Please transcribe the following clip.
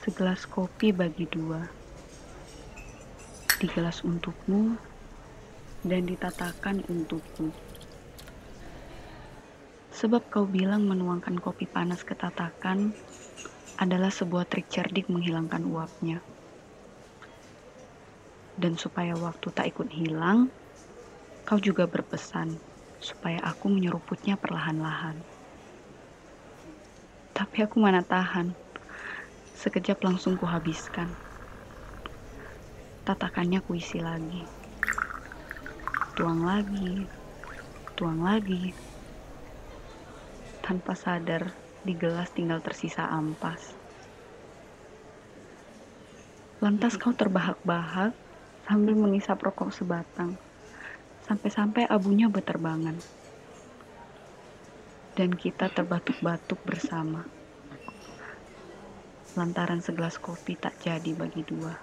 Segelas kopi bagi dua. Di gelas untukmu dan ditatakan untukku. Sebab kau bilang menuangkan kopi panas ke tatakan adalah sebuah trik cerdik menghilangkan uapnya. Dan supaya waktu tak ikut hilang, kau juga berpesan supaya aku menyeruputnya perlahan-lahan. Tapi aku mana tahan Sekejap langsung kuhabiskan. Tatakannya kuisi lagi. Tuang lagi. Tuang lagi. Tanpa sadar, di gelas tinggal tersisa ampas. Lantas kau terbahak-bahak sambil mengisap rokok sebatang. Sampai-sampai abunya berterbangan. Dan kita terbatuk-batuk bersama lantaran segelas kopi tak jadi bagi dua.